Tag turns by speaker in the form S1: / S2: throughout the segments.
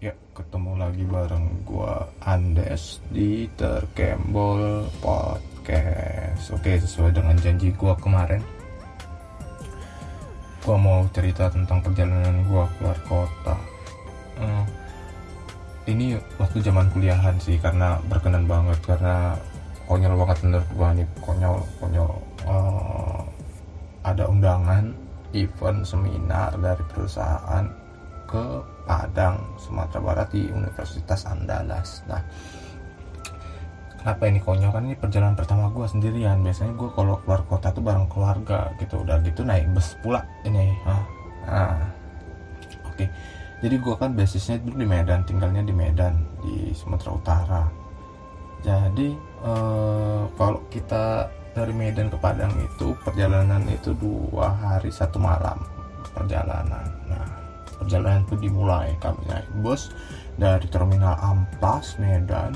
S1: Ya, ketemu lagi bareng gua Andes di Terkembol Podcast. Oke, sesuai dengan janji gua kemarin. Gua mau cerita tentang perjalanan gua keluar kota. Hmm, ini waktu zaman kuliahan sih karena berkenan banget karena konyol banget menurut gua nih konyol konyol Eh, ada undangan event seminar dari perusahaan ke Padang, Sumatera Barat di Universitas Andalas. Nah, kenapa ini konyol kan ini perjalanan pertama gue sendirian. Biasanya gue kalau keluar kota tuh bareng keluarga gitu. Udah gitu naik bus pula ini. Nah, nah. oke. Jadi gue kan basisnya dulu di Medan, tinggalnya di Medan di Sumatera Utara. Jadi eh, kalau kita dari Medan ke Padang itu perjalanan itu dua hari satu malam perjalanan. Perjalanan itu dimulai kami naik bus dari terminal Amplas Medan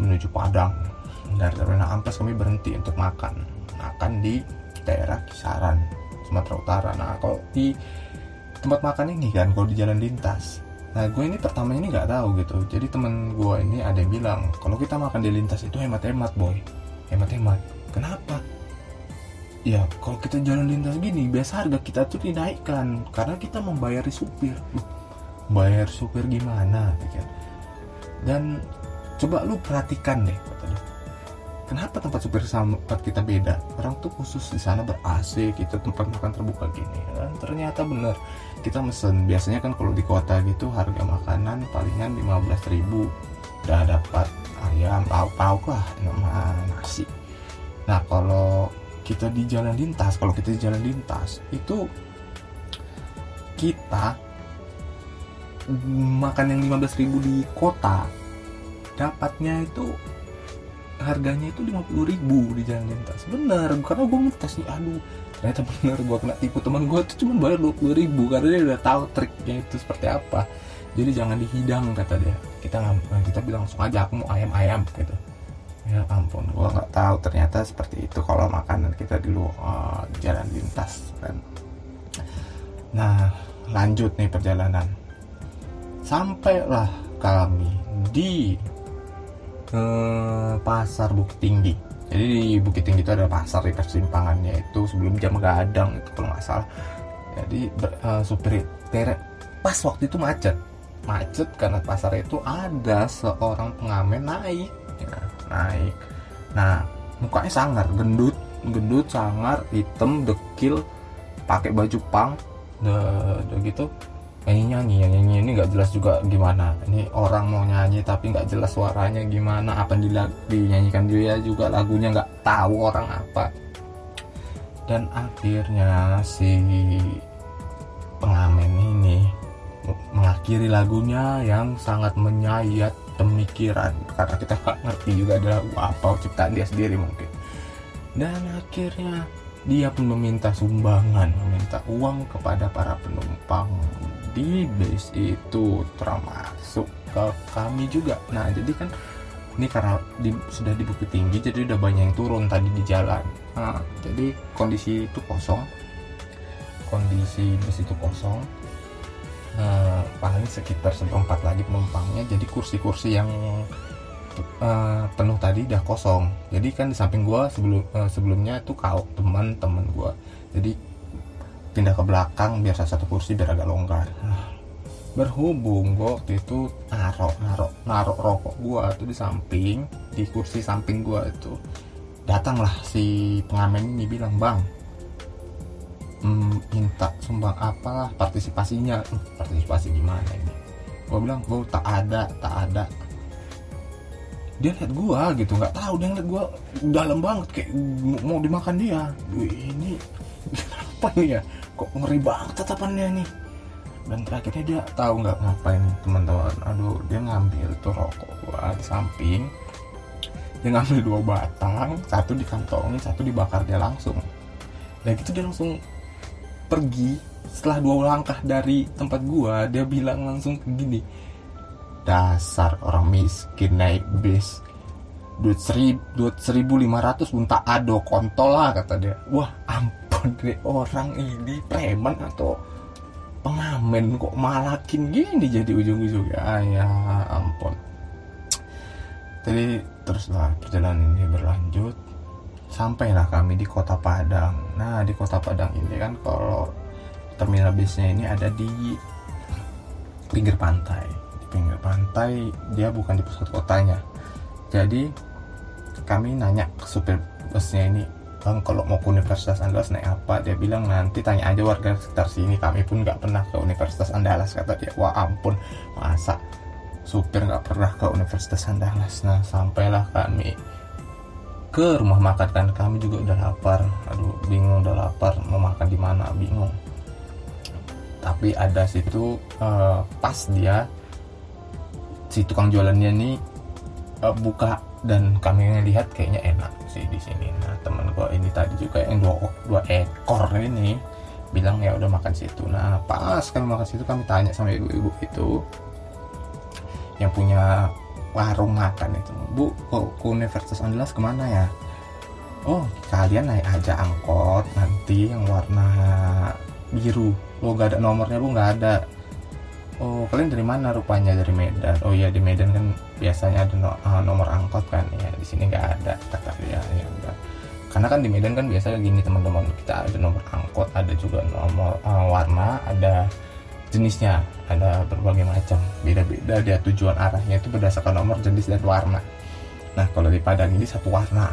S1: menuju Padang. Dari terminal Amplas kami berhenti untuk makan, makan di daerah Kisaran Sumatera Utara. Nah, kalau di tempat makan ini kan, kalau di jalan lintas, Nah gue ini pertama ini nggak tahu gitu Jadi temen gue ini ada yang bilang Kalau kita makan di lintas itu hemat-hemat boy Hemat-hemat Kenapa? Ya kalau kita jalan lintas gini Biasa harga kita tuh dinaikkan Karena kita membayari supir Bayar supir gimana gitu. Dan coba lu perhatikan deh. Kenapa tempat supir sama tempat kita beda? Orang tuh khusus di sana ber AC, kita tempat makan terbuka gini. Dan ternyata bener kita mesen biasanya kan kalau di kota gitu harga makanan palingan 15.000 ribu udah dapat ayam lauk-lauk lah sama nasi nah kalau kita di jalan lintas kalau kita di jalan lintas itu kita makan yang 15.000 ribu di kota dapatnya itu harganya itu 50.000 ribu di jalan lintas. Bener karena gue ngetes nih aduh ternyata bener gue kena tipu teman gue tuh cuma bayar 20 ribu karena dia udah tahu triknya itu seperti apa. Jadi jangan dihidang kata dia. Kita kita bilang langsung aja aku mau ayam ayam gitu ya ampun gue nggak tahu ternyata seperti itu kalau makanan kita di luar uh, jalan lintas kan. Nah lanjut nih perjalanan. Sampailah kami di eh, pasar Bukit Tinggi. Jadi di Bukit Tinggi itu ada pasar di persimpangannya itu sebelum jam gadang itu kalau nggak salah. Jadi uh, supir pas waktu itu macet. Macet karena pasar itu ada seorang pengamen naik ya, naik. Nah mukanya sangar gendut gendut sangar hitam dekil pakai baju pang udah, gitu. Nyanyi nyanyi yang nyanyi ini nggak jelas juga gimana. Ini orang mau nyanyi tapi nggak jelas suaranya gimana apa yang dinyanyikan dia juga lagunya nggak tahu orang apa. Dan akhirnya si pengamen ini mengakhiri lagunya yang sangat menyayat pemikiran karena kita nggak ngerti juga ada lagu apa ciptaan dia sendiri mungkin. Dan akhirnya dia pun meminta sumbangan meminta uang kepada para penumpang. Di base itu termasuk ke kami juga. Nah jadi kan ini karena di, sudah di Bukit Tinggi jadi udah banyak yang turun tadi di jalan. Nah, jadi kondisi itu kosong. Kondisi bus itu kosong nah, paling sekitar seperempat lagi penumpangnya. Jadi kursi-kursi yang uh, penuh tadi udah kosong. Jadi kan di samping gua sebelum uh, sebelumnya tuh kau teman-teman gua. Jadi pindah ke belakang biar satu kursi biar agak longgar. Nah, berhubung gua waktu itu narok narok narok rokok gua tuh di samping di kursi samping gua itu datanglah si pengamen ini bilang bang hmm, minta sumbang apalah partisipasinya. Uh, partisipasi gimana ini? Gua bilang gua tak ada tak ada. Dia lihat gua gitu nggak tahu dia ngeliat gua dalam banget kayak mau dimakan dia. Wih, ini apa nih ya? Kok ngeri banget tatapannya nih? Dan terakhirnya dia tahu nggak ngapain teman-teman. Aduh dia ngambil tuh rokok gua di samping. Dia ngambil dua batang satu dikantongin satu dibakar dia langsung. Dan gitu dia langsung pergi setelah dua langkah dari tempat gua dia bilang langsung gini dasar orang miskin naik bis duit seribu duit seribu lima ratus unta ado kontol lah kata dia. Wah ampun deh orang ini preman atau pengamen kok malakin gini jadi ujung-ujungnya? Ah, ya ampun. Jadi teruslah perjalanan ini berlanjut. Sampailah kami di kota Padang nah di kota Padang ini kan kalau terminal bisnya ini ada di pinggir pantai. Di pinggir pantai dia bukan di pusat kotanya. Jadi kami nanya ke supir busnya ini bang kalau mau ke Universitas Andalas naik apa? Dia bilang nanti tanya aja warga sekitar sini. Kami pun nggak pernah ke Universitas Andalas kata dia. Wah ampun masa supir nggak pernah ke Universitas Andalas? Nah sampailah kami ke rumah makan kan kami juga udah lapar. Aduh bingung udah lapar mau makan di mana bingung. Tapi ada situ uh, pas dia si tukang jualannya nih uh, buka dan kami lihat kayaknya enak sih di sini. Nah temen gua ini tadi juga yang dua, dua ekor ini bilang ya udah makan situ. Nah pas kami makan situ kami tanya sama ibu-ibu itu yang punya warung makan itu. Bu kok ke Universitas Andalas ke mana ya? Oh kalian naik aja angkot nanti yang warna biru. Lo gak ada nomornya bu nggak ada. Oh kalian dari mana? Rupanya dari Medan. Oh iya di Medan kan biasanya ada no, uh, nomor angkot kan. Ya di sini nggak ada kata dia. Ya enggak karena kan di Medan kan biasanya gini teman-teman kita ada nomor angkot ada juga nomor uh, warna ada jenisnya ada berbagai macam. Beda-beda dia tujuan arahnya itu berdasarkan nomor jenis dan warna. Nah kalau di Padang ini satu warna.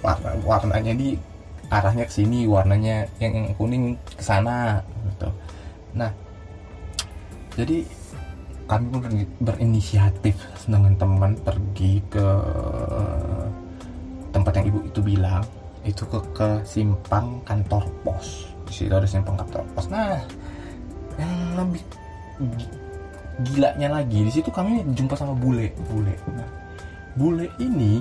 S1: Warna warnanya di arahnya ke sini warnanya yang, kuning ke sana gitu. Nah jadi kami pun berinisiatif dengan teman pergi ke tempat yang ibu itu bilang itu ke, ke simpang kantor pos. Di situ ada simpang kantor pos. Nah yang lebih gilanya lagi di situ kami jumpa sama bule. Bule. Nah, bule ini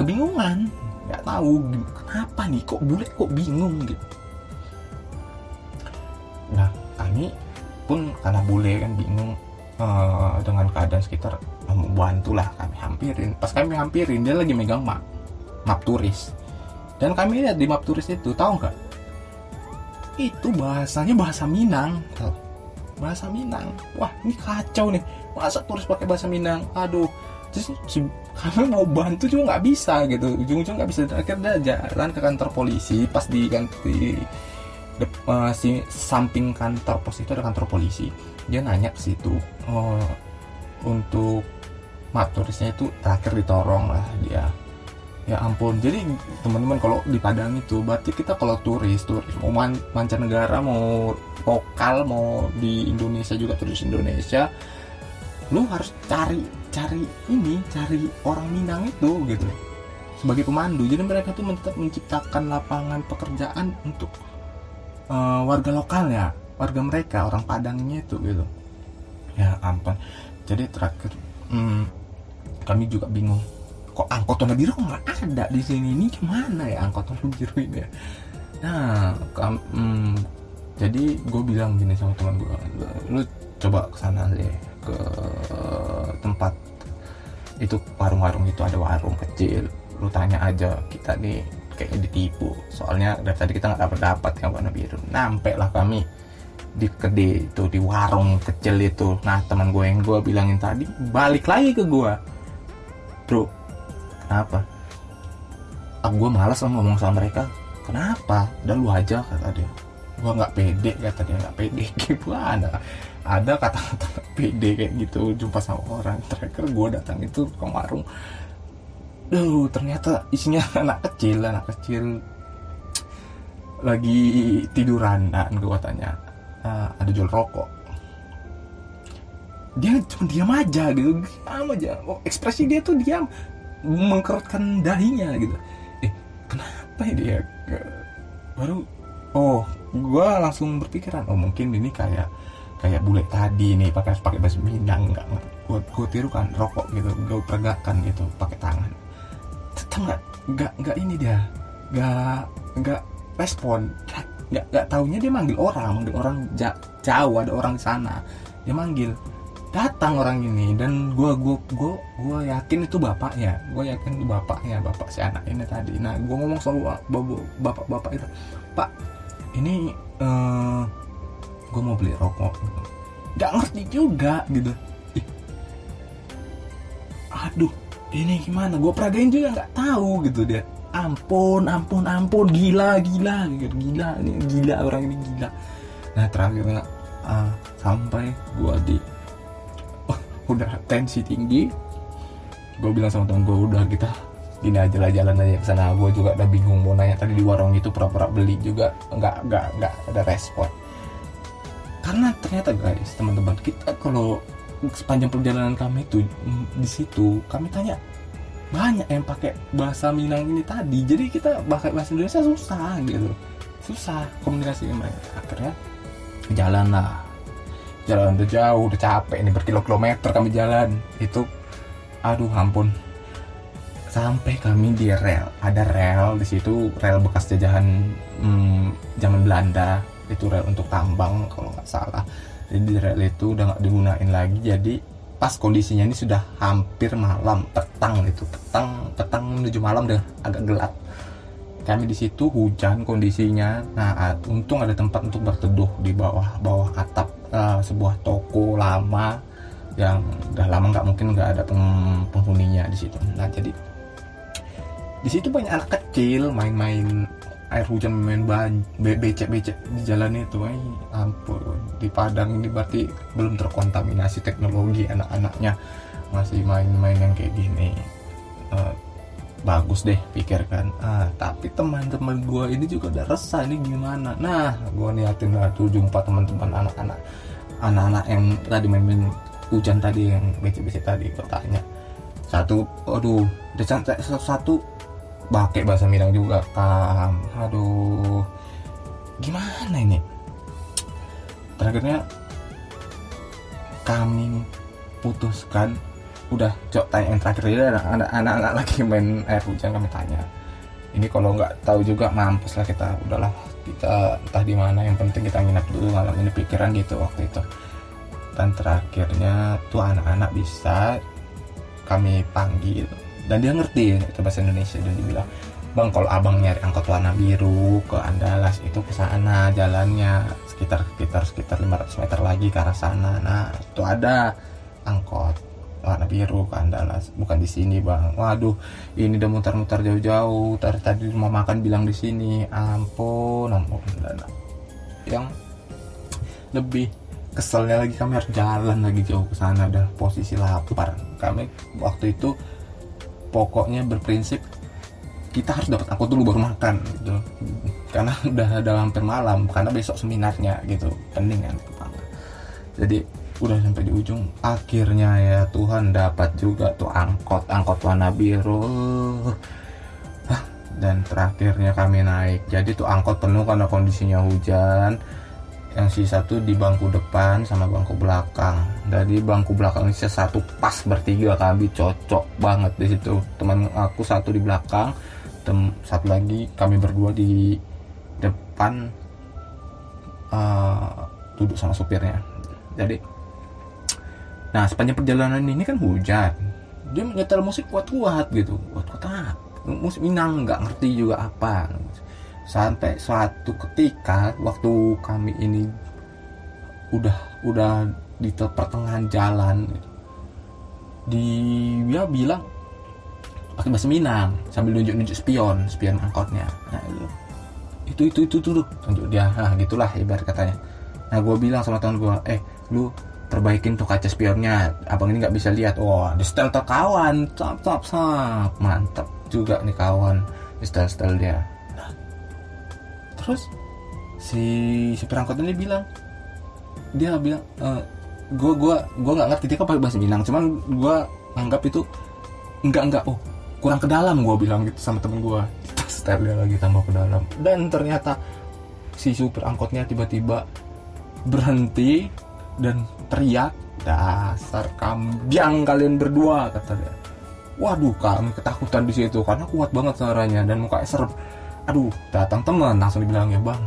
S1: kebingungan. Nggak tahu kenapa nih kok bule kok bingung gitu. Nah kami pun karena bule kan bingung uh, dengan keadaan sekitar membantu lah kami hampirin. Pas kami hampirin dia lagi megang map map turis. Dan kami lihat di map turis itu tahu nggak? Itu bahasanya bahasa Minang bahasa Minang. Wah ini kacau nih. Masa turis pakai bahasa Minang? Aduh. Terus kami mau bantu juga nggak bisa gitu. Ujung-ujung nggak bisa. Akhirnya jalan ke kantor polisi. Pas di ganti uh, si samping kantor pos itu ada kantor polisi. Dia nanya ke situ oh, untuk mat turisnya itu terakhir ditorong lah dia ya ampun jadi teman-teman kalau di Padang itu berarti kita kalau turis turis mau man, mancanegara mau lokal mau di Indonesia juga turis Indonesia lu harus cari cari ini cari orang Minang itu gitu. Sebagai pemandu. Jadi mereka tuh tetap menciptakan lapangan pekerjaan untuk uh, warga lokal ya warga mereka orang Padangnya itu gitu. Ya ampun. Jadi terakhir hmm, kami juga bingung kok angkot warna biru? Nggak ada di sini. Ini gimana ya angkot warna biru ini ya? Nah hmm, jadi gue bilang gini sama teman gue lu coba ke sana deh ke tempat itu warung-warung itu ada warung kecil. Lu tanya aja kita nih kayaknya ditipu. Soalnya dari tadi kita nggak dapat dapat yang warna biru. Nampak lah kami di kede itu di warung kecil itu. Nah teman gue yang gue bilangin tadi balik lagi ke gue bro kenapa? Ah, gue malas lah ngomong sama mereka. Kenapa? Udah lu aja kata dia. Gue nggak pede kata dia. Nggak pede gimana? Ada kata-kata pede kayak gitu jumpa sama orang. Terakhir gue datang itu ke warung. Duh, ternyata isinya anak kecil anak kecil. Lagi tiduran dan gue tanya. Ah, ada jual rokok. Dia cuma diam aja gitu diam aja. Oh, ekspresi dia tuh diam mengkerutkan dahinya gitu. Eh kenapa ya dia? Baru oh gue langsung berpikiran oh mungkin ini kayak kayak bule tadi nih pakai pakai bahasa Minang nggak gue gue tirukan rokok gitu gue peragakan gitu pakai tangan. Tetap nggak nggak nggak ini dia nggak nggak respon. Nggak nggak taunya dia manggil orang manggil orang jauh ada orang sana. Dia manggil datang orang ini dan gue gue gue gue yakin itu bapaknya gue yakin itu bapaknya bapak si anak ini tadi. Nah gue ngomong sama bapak bapak itu pak ini uh, gue mau beli rokok. Nggak ngerti juga gitu. Ih. aduh ini gimana? Gue peragain juga nggak tahu gitu dia. Ampun ampun ampun gila gila gitu. Gila ini gila orang ini gila. Nah terakhirnya uh, sampai gue di udah tensi tinggi. Gue bilang sama temen gue udah kita gini aja lah jalan aja ke sana. Gue juga udah bingung mau nanya tadi di warung itu pura-pura beli juga. Nggak nggak nggak ada respon. Karena ternyata guys teman-teman kita kalau sepanjang perjalanan kami itu mm, di situ kami tanya banyak yang pakai bahasa Minang ini tadi. Jadi kita pakai bahasa Indonesia susah gitu. Susah komunikasi mereka. Akhirnya jalan lah jalan udah jauh udah capek ini berkilo-kilometer kami jalan. Itu aduh ampun. Sampai kami di rel ada rel di situ rel bekas jajahan hmm, zaman Belanda. Itu rel untuk tambang kalau nggak salah. Jadi di rel itu udah nggak digunain lagi. Jadi pas kondisinya ini sudah hampir malam petang itu. Petang petang menuju malam udah agak gelap. Kami di situ hujan kondisinya. Nah untung ada tempat untuk berteduh di bawah bawah atap uh, sebuah toko lama yang udah lama nggak mungkin nggak ada peng, penghuninya di situ. Nah jadi di situ banyak anak kecil main-main air hujan main ban becek-becek di jalan itu. Ay, ampun di Padang ini berarti belum terkontaminasi teknologi anak-anaknya. Masih main-main yang kayak gini. Uh, bagus deh pikirkan. Ah tapi teman-teman gue ini juga udah resah ini gimana? Nah gue niatin tuh jumpa teman-teman anak-anak anak-anak yang tadi main-main hujan tadi yang becek-becek tadi gue tanya. Satu aduh satu, satu pakai bahasa Minang juga kam aduh gimana ini? Terakhirnya kami putuskan udah cok tanya yang terakhir ya anak-anak lagi main air hujan kami tanya. Ini kalau nggak tahu juga mampus lah kita. Udahlah kita entah di mana yang penting kita nginap dulu malam ini pikiran gitu waktu itu. Dan terakhirnya tuh anak-anak bisa kami panggil. Dan dia ngerti itu bahasa Indonesia dan dia bilang bang kalau abang nyari angkot warna biru ke Andalas itu ke sana jalannya sekitar sekitar sekitar 500 meter lagi ke arah sana. Nah itu ada angkot warna biru ke Andalas bukan di sini bang. Waduh ini udah mutar-mutar jauh-jauh. Tadi tadi rumah makan bilang di sini. Ampun ampun dan yang lebih keselnya lagi kami harus jalan lagi jauh ke sana dan posisi lapar. Kami waktu itu pokoknya berprinsip kita harus dapat angkot dulu baru makan gitu. Karena udah hampir malam karena besok seminarnya gitu. Penting kan jadi udah sampai di ujung akhirnya ya Tuhan dapat juga tuh angkot angkot warna biru. Dan terakhirnya kami naik. Jadi tuh angkot penuh karena kondisinya hujan. Yang sisa tuh di bangku depan sama bangku belakang. Dari bangku belakang ini satu pas bertiga kami cocok banget di situ. Teman aku satu di belakang tem satu lagi kami berdua di depan uh, duduk sama supirnya. Jadi nah sepanjang perjalanan ini kan hujan. Dia nyetel musik kuat-kuat gitu. Kuat-kuat. Musik Minang nggak ngerti juga apa. Sampai suatu ketika waktu kami ini udah udah di pertengahan jalan dia bilang pakai bahasa Minang sambil nunjuk-nunjuk spion spion angkotnya. Nah itu itu itu tuh tunjuk dia. Nah gitulah ibarat katanya. Nah gue bilang sama teman gue eh lu perbaikin tuh kaca spionnya. Abang ini nggak bisa lihat. Wah di setel kawan. Tap tap tap mantap juga nih kawan di setel setel dia terus si supir angkot ini bilang dia bilang e, eh, gue gue gue nggak ngerti dia kan pakai bahasa Minang. Cuman gue anggap itu enggak enggak oh kurang ke dalam gue bilang gitu sama temen gue style dia lagi tambah ke dalam. Dan ternyata si supir angkotnya tiba-tiba berhenti dan teriak dasar kambiang kalian berdua kata dia. Waduh kami ketakutan di situ karena kuat banget suaranya dan mukanya serem. Aduh datang teman langsung dibilang ya bang.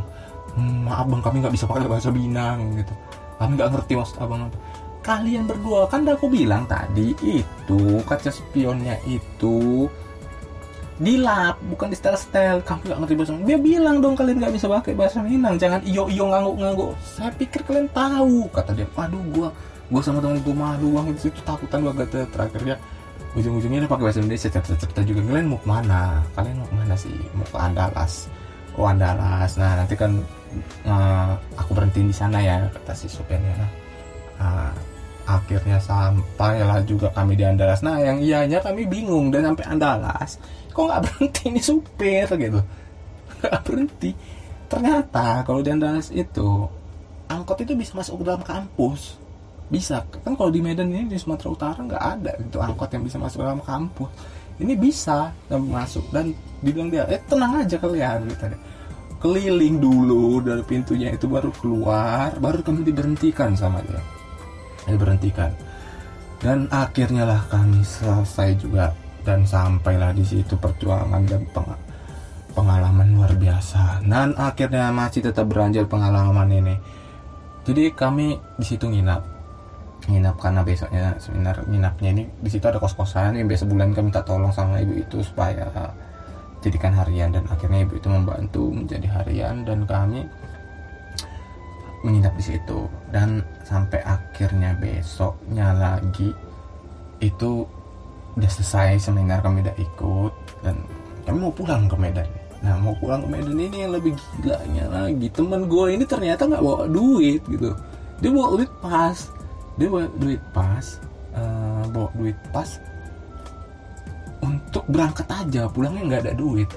S1: Maaf bang kami nggak bisa pakai bahasa Minang gitu. Kami nggak ngerti maksud abang apa. Kalian berdua kan udah aku bilang tadi itu kaca spionnya itu dilap bukan di style style kamu nggak ngerti bahasa Minang. Dia bilang dong kalian nggak bisa pakai bahasa Minang. Jangan iyo iyo ngangguk ngangguk saya pikir kalian tahu kata dia. Aduh gua gua sama temen gua malu. Banget situ takutan banget terakhirnya ujung-ujungnya dia pakai bahasa Indonesia. Cerita cerita juga. Kalian mau ke mana? Kalian mau ke mana sih? Mau ke Andalas? Oh Andalas. Nah nanti kan uh, aku berhenti di sana ya kata si supirnya nah, uh, akhirnya sampailah juga kami di Andalas. Nah yang ianya kami bingung. Dan sampai Andalas kok nggak berhenti? Ini supir gitu. Nggak berhenti. Ternyata kalau di Andalas itu angkot itu bisa masuk ke dalam kampus. Bisa. Kan kalau di Medan ini di Sumatera Utara nggak ada itu angkot yang bisa masuk ke dalam kampus. Ini bisa masuk. Dan dibilang dia eh tenang aja kalian gitu keliling dulu dari pintunya itu baru keluar baru kami diberhentikan sama dia. Diberhentikan. Dan akhirnya lah kami selesai juga dan sampailah di situ perjuangan dan peng pengalaman luar biasa. Dan akhirnya masih tetap beranjak pengalaman ini. Jadi kami di situ nginap. Nginap karena besoknya seminar nginapnya ini di situ ada kos kosan yang biasa bulan kami minta tolong sama ibu itu supaya jadikan harian. Dan akhirnya ibu itu membantu menjadi harian. Dan kami menginap di situ. Dan sampai akhirnya besoknya lagi itu udah selesai seminar kami udah ikut dan kami mau pulang ke Medan. Nah mau pulang ke Medan ini yang lebih gilanya lagi. Temen gue ini ternyata nggak bawa duit gitu. Dia bawa duit pas. Dia bawa duit pas uh, bawa duit pas untuk berangkat aja. Pulangnya nggak ada duit.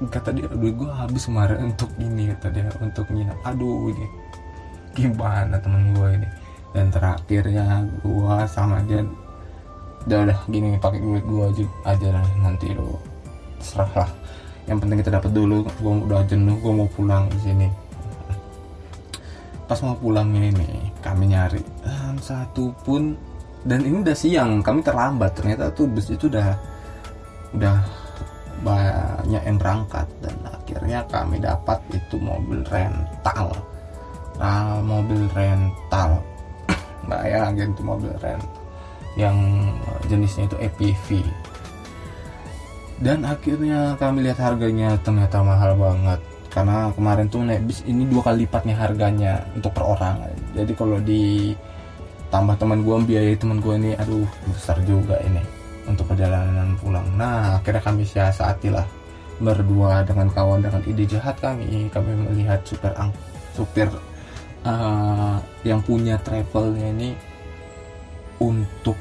S1: Kata dia duit gue habis kemarin untuk ini kata dia untuk nginap aduh ini. Gimana temen gue ini? Dan terakhirnya gue sama dia udah udah gini pakai duit gua aja aja lah nanti lo serah lah. Yang penting kita dapat dulu gua udah jenuh gua mau pulang di sini. Pas mau pulang ini nih kami nyari um, satu pun. Dan ini udah siang kami terlambat ternyata tuh bus itu udah udah banyak yang berangkat. Dan akhirnya kami dapat itu mobil rental. Nah, mobil rental. Bayangin itu mobil rental yang jenisnya itu EPV dan akhirnya kami lihat harganya ternyata mahal banget. Karena kemarin tuh naik bis ini dua kali lipatnya harganya untuk per orang. Jadi kalau di tambah teman gue biaya teman gue ini aduh besar juga ini untuk perjalanan pulang. Nah akhirnya kami siasati lah berdua dengan kawan dengan ide jahat kami. Kami melihat supir ang supir uh, yang punya travelnya ini untuk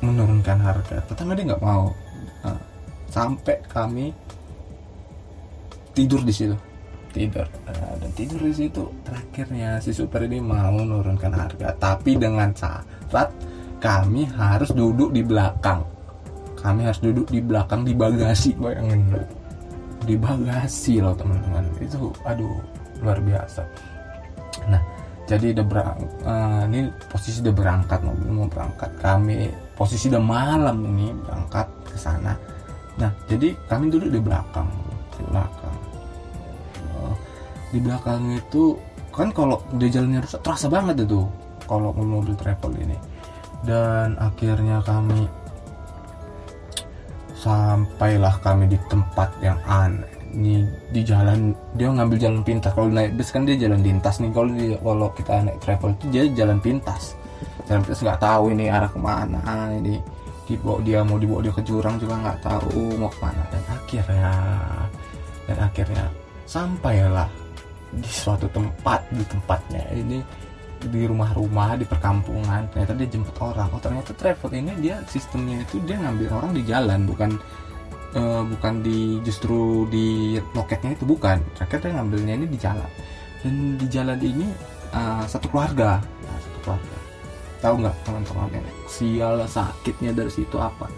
S1: menurunkan harga. Pertama dia nggak mau. Nah, sampai kami tidur di situ. Tidur. Nah, dan tidur di situ. Terakhirnya si super ini mau menurunkan harga. Tapi dengan syarat kami harus duduk di belakang. Kami harus duduk di belakang di bagasi. Bayangin di bagasi loh teman-teman. Itu aduh luar biasa. Nah jadi udah berang, uh, ini posisi udah berangkat mobil mau berangkat. Kami posisi udah malam ini berangkat ke sana. Nah jadi kami duduk di belakang di belakang. Uh, di belakang itu kan kalau di jalannya rusak terasa banget itu kalau mobil travel ini. Dan akhirnya kami sampailah kami di tempat yang aneh ini di jalan dia ngambil jalan pintas. Kalau naik bus kan dia jalan lintas nih. Kalau kalau kita naik travel itu dia jalan pintas. Jalan pintas nggak tahu ini arah ke mana ini dibawa dia mau dibawa dia ke jurang juga nggak tahu mau ke mana. Dan akhirnya dan akhirnya sampailah di suatu tempat di tempatnya ini di rumah-rumah di perkampungan. Ternyata dia jemput orang. Oh ternyata travel ini dia sistemnya itu dia ngambil orang di jalan bukan uh, bukan di justru di loketnya itu bukan. Dia ngambilnya ini di jalan. Dan di jalan ini uh, satu keluarga. Nah, satu keluarga. Tahu nggak teman-teman yang sial sakitnya dari situ apa?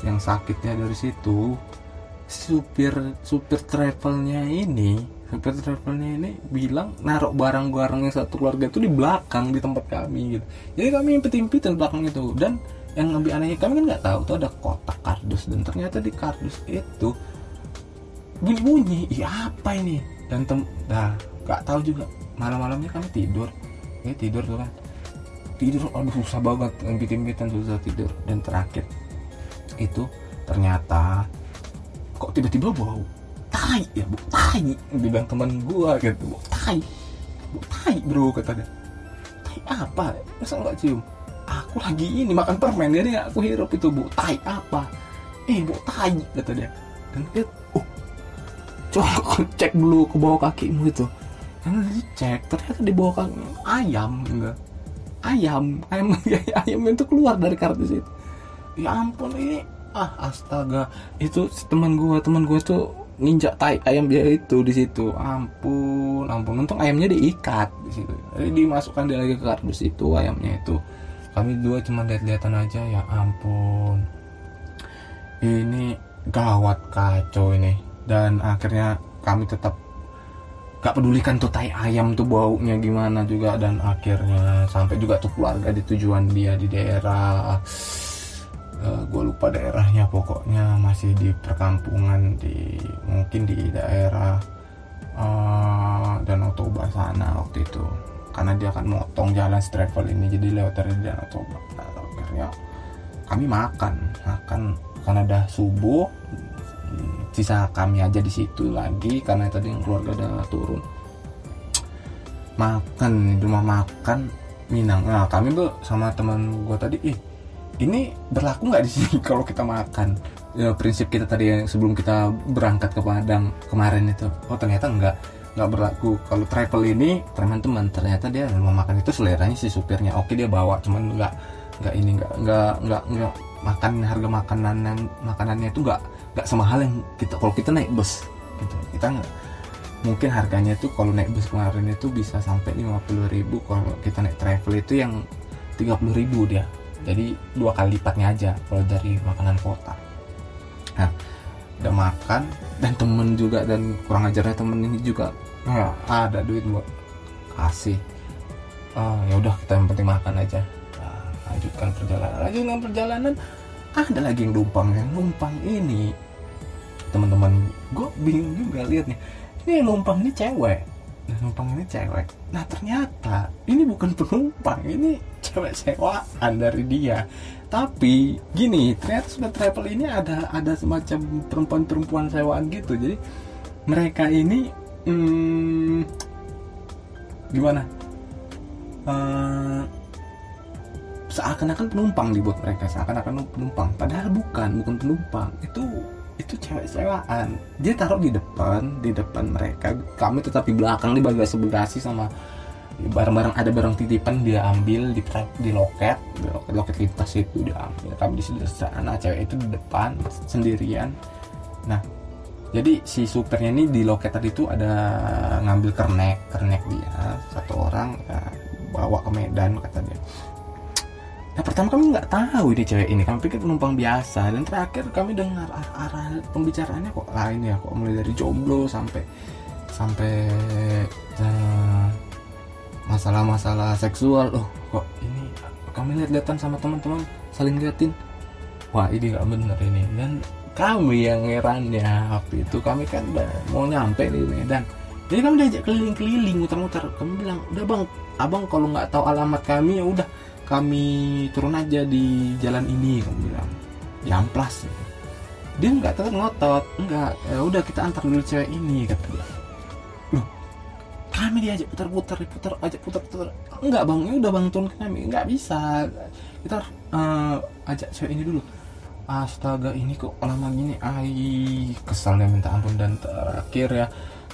S1: Yang sakitnya dari situ supir supir travelnya ini supir travelnya ini bilang naruh barang-barang yang satu keluarga itu di belakang di tempat kami gitu. Jadi kami impet-impetan belakang itu. Dan yang lebih anehnya kami kan nggak tahu tuh ada kotak kardus dan ternyata di kardus itu bunyi bunyi iya apa ini? Dan tem dah nggak tahu juga malam-malamnya kami tidur ini tidur tuh kan. Tidur aduh susah banget impit-impitan susah tidur. Dan terakhir itu ternyata kok tiba-tiba bau tai ya bu tai dibilang teman gua gitu bu tai bu tai bro kata dia. Tai apa? Masa nggak cium aku lagi ini makan permen jadi aku hirup itu bu. Tai apa? Eh bu tai kata dia. Dan dia oh coba cek dulu ke bawah kakimu itu. Karena dicek ternyata di bawah kaki ayam enggak ayam ayam ayam itu keluar dari kardus itu ya ampun ini ah astaga. Itu teman gua teman gua tuh nginjak tai ayam dia itu di situ. Ampun ampun. Untung ayamnya diikat di situ. Dimasukkan dia lagi ke kardus itu ayamnya itu kami dua cuma lihat-lihatan aja ya ampun. Ini gawat kacau ini. Dan akhirnya kami tetap gak pedulikan tuh tai ayam tuh baunya gimana juga. Dan akhirnya sampai juga tuh keluarga di tujuan dia di daerah uh, eh, gue lupa daerahnya pokoknya masih di perkampungan di mungkin di daerah uh, Danau Toba sana waktu itu karena dia akan motong jalan travel ini jadi lewat dari Danau Toba nah, akhirnya kami makan makan. Karena udah subuh sisa kami aja di situ lagi karena tadi keluarga udah turun. Makan di rumah makan Minang. Nah kami tuh sama teman gue tadi ih ini berlaku nggak di sini kalau kita makan? Ya, prinsip kita tadi yang sebelum kita berangkat ke Padang kemarin itu. Oh ternyata nggak nggak berlaku. Kalau travel ini teman-teman ternyata dia makan itu seleranya si supirnya. Oke dia bawa cuman nggak nggak ini nggak nggak nggak nggak makan harga makanan makanannya itu nggak nggak semahal yang kita kalau kita naik bus gitu. Kita nggak mungkin harganya itu kalau naik bus kemarin itu bisa sampai 50 ribu. Kalau kita naik travel itu yang 30 ribu dia. Jadi dua kali lipatnya aja kalau dari makanan kota. Nah udah makan dan temen juga dan kurang ajarnya temen ini juga nah, ada duit buat kasih. Oh, ya udah kita yang penting makan aja. Nah, lanjutkan perjalanan. Lanjutkan perjalanan. Ada lagi yang numpang yang numpang ini. Teman-teman gue bingung juga liatnya ini yang numpang ini cewek. Nah, numpang ini cewek. Nah ternyata ini bukan penumpang ini cewek sewaan dari dia. Tapi gini ternyata sudah travel ini ada ada semacam perempuan-perempuan sewaan gitu. Jadi mereka ini hmm, gimana? Uh, seakan-akan penumpang dibuat mereka seakan-akan penumpang. Padahal bukan bukan penumpang. Itu itu cewek sewaan dia taruh di depan di depan mereka. Kami tetap di belakang di bagasi bagasi sama barang-barang ada barang titipan dia ambil di di loket. Di loket loket lintas itu dia ambil. Kami di sana cewek itu di depan sendirian. Nah jadi si supernya ini di loket tadi itu ada ngambil kernek kernek dia. Satu orang ya, bawa ke Medan kata dia. Nah pertama kami nggak tahu ini cewek ini, kami pikir penumpang biasa. Dan terakhir kami dengar arah-arah pembicaraannya kok lain ya, kok mulai dari jomblo sampai sampai uh, masalah-masalah seksual, loh kok ini kami lihat-lihatan sama teman-teman saling liatin, wah ini nggak bener ini. Dan kami yang heran ya waktu itu. Kami kan mau nyampe di Medan. Jadi kami diajak keliling-keliling muter-muter. Kami bilang udah bang. Abang kalau nggak tahu alamat kami ya udah. Kami turun aja di jalan ini kamu bilang. Jamplas dia nggak tetap ngotot. Enggak ya udah kita antar dulu cewek ini kata dia. Loh kami diajak putar-putar putar ajak putar-putar. Enggak bang. Ini udah bang turun kami. Nggak bisa. Kita uh, ajak cewek ini dulu astaga ini kok lama gini? Ay kesalnya minta ampun. Dan terakhir ya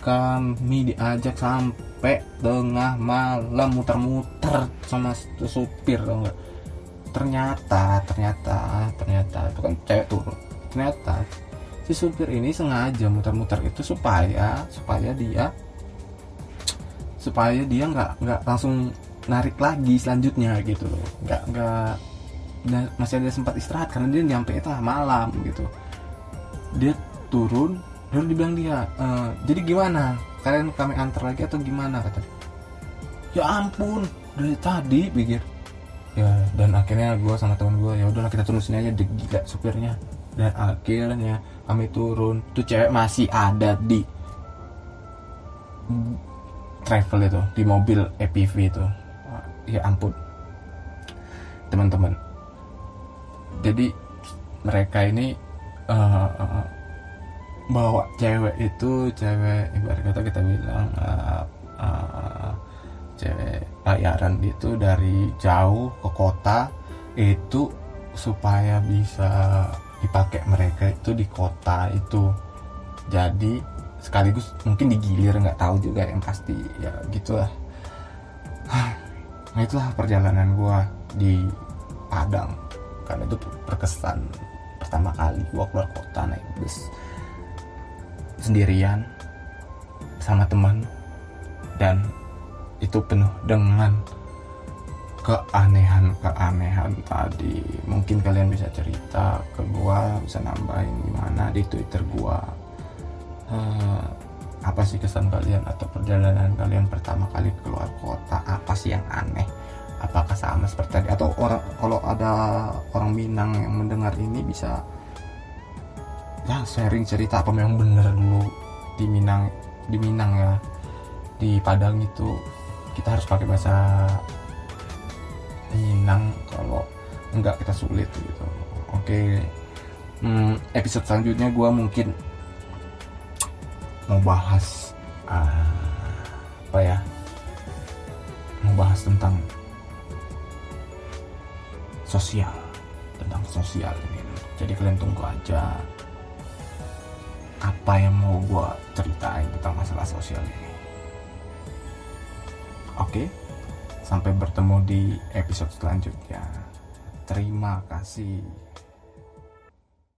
S1: kami diajak sampai tengah malam muter-muter sama supir nggak? Ternyata ternyata ternyata itu kan cewek turun ternyata si supir ini sengaja muter-muter itu supaya supaya dia supaya dia nggak nggak langsung narik lagi selanjutnya gitu loh. Nggak nggak masih ada sempat istirahat karena dia nyampe tengah malam gitu. Dia turun lalu dibilang dia e, jadi gimana? Kalian kami antar lagi atau gimana? kata dia. Ya ampun dari tadi pikir. Ya dan akhirnya gue sama teman gue ya udahlah kita sini aja gila supirnya. Dan akhirnya kami turun. Tuh cewek masih ada di travel itu di mobil EPV itu. Ya ampun. Teman-teman jadi mereka ini uh, bawa cewek itu cewek ibarat kata kita bilang uh, uh, cewek bayaran itu dari jauh ke kota itu supaya bisa dipakai mereka itu di kota itu. Jadi sekaligus mungkin digilir nggak tahu juga yang pasti ya gitulah. Nah itulah perjalanan gua di Padang karena itu berkesan pertama kali gua keluar kota naik bus. Sendirian sama teman. Dan itu penuh dengan keanehan-keanehan tadi. Mungkin kalian bisa cerita ke gua bisa nambahin gimana di twitter gua. Uh, apa sih kesan kalian atau perjalanan kalian pertama kali keluar kota? Apa sih yang aneh apakah sama seperti tadi? Atau orang kalau ada orang Minang yang mendengar ini bisa ya sharing cerita apa memang bener dulu di Minang di Minang ya di Padang itu. Kita harus pakai bahasa Minang kalau enggak kita sulit gitu. Oke hmm, episode selanjutnya gue mungkin mau bahas uh, apa ya? Mau bahas tentang sosial tentang sosial ini. Jadi kalian tunggu aja apa yang mau gue ceritain tentang masalah sosial ini. Oke sampai bertemu di episode selanjutnya. Terima kasih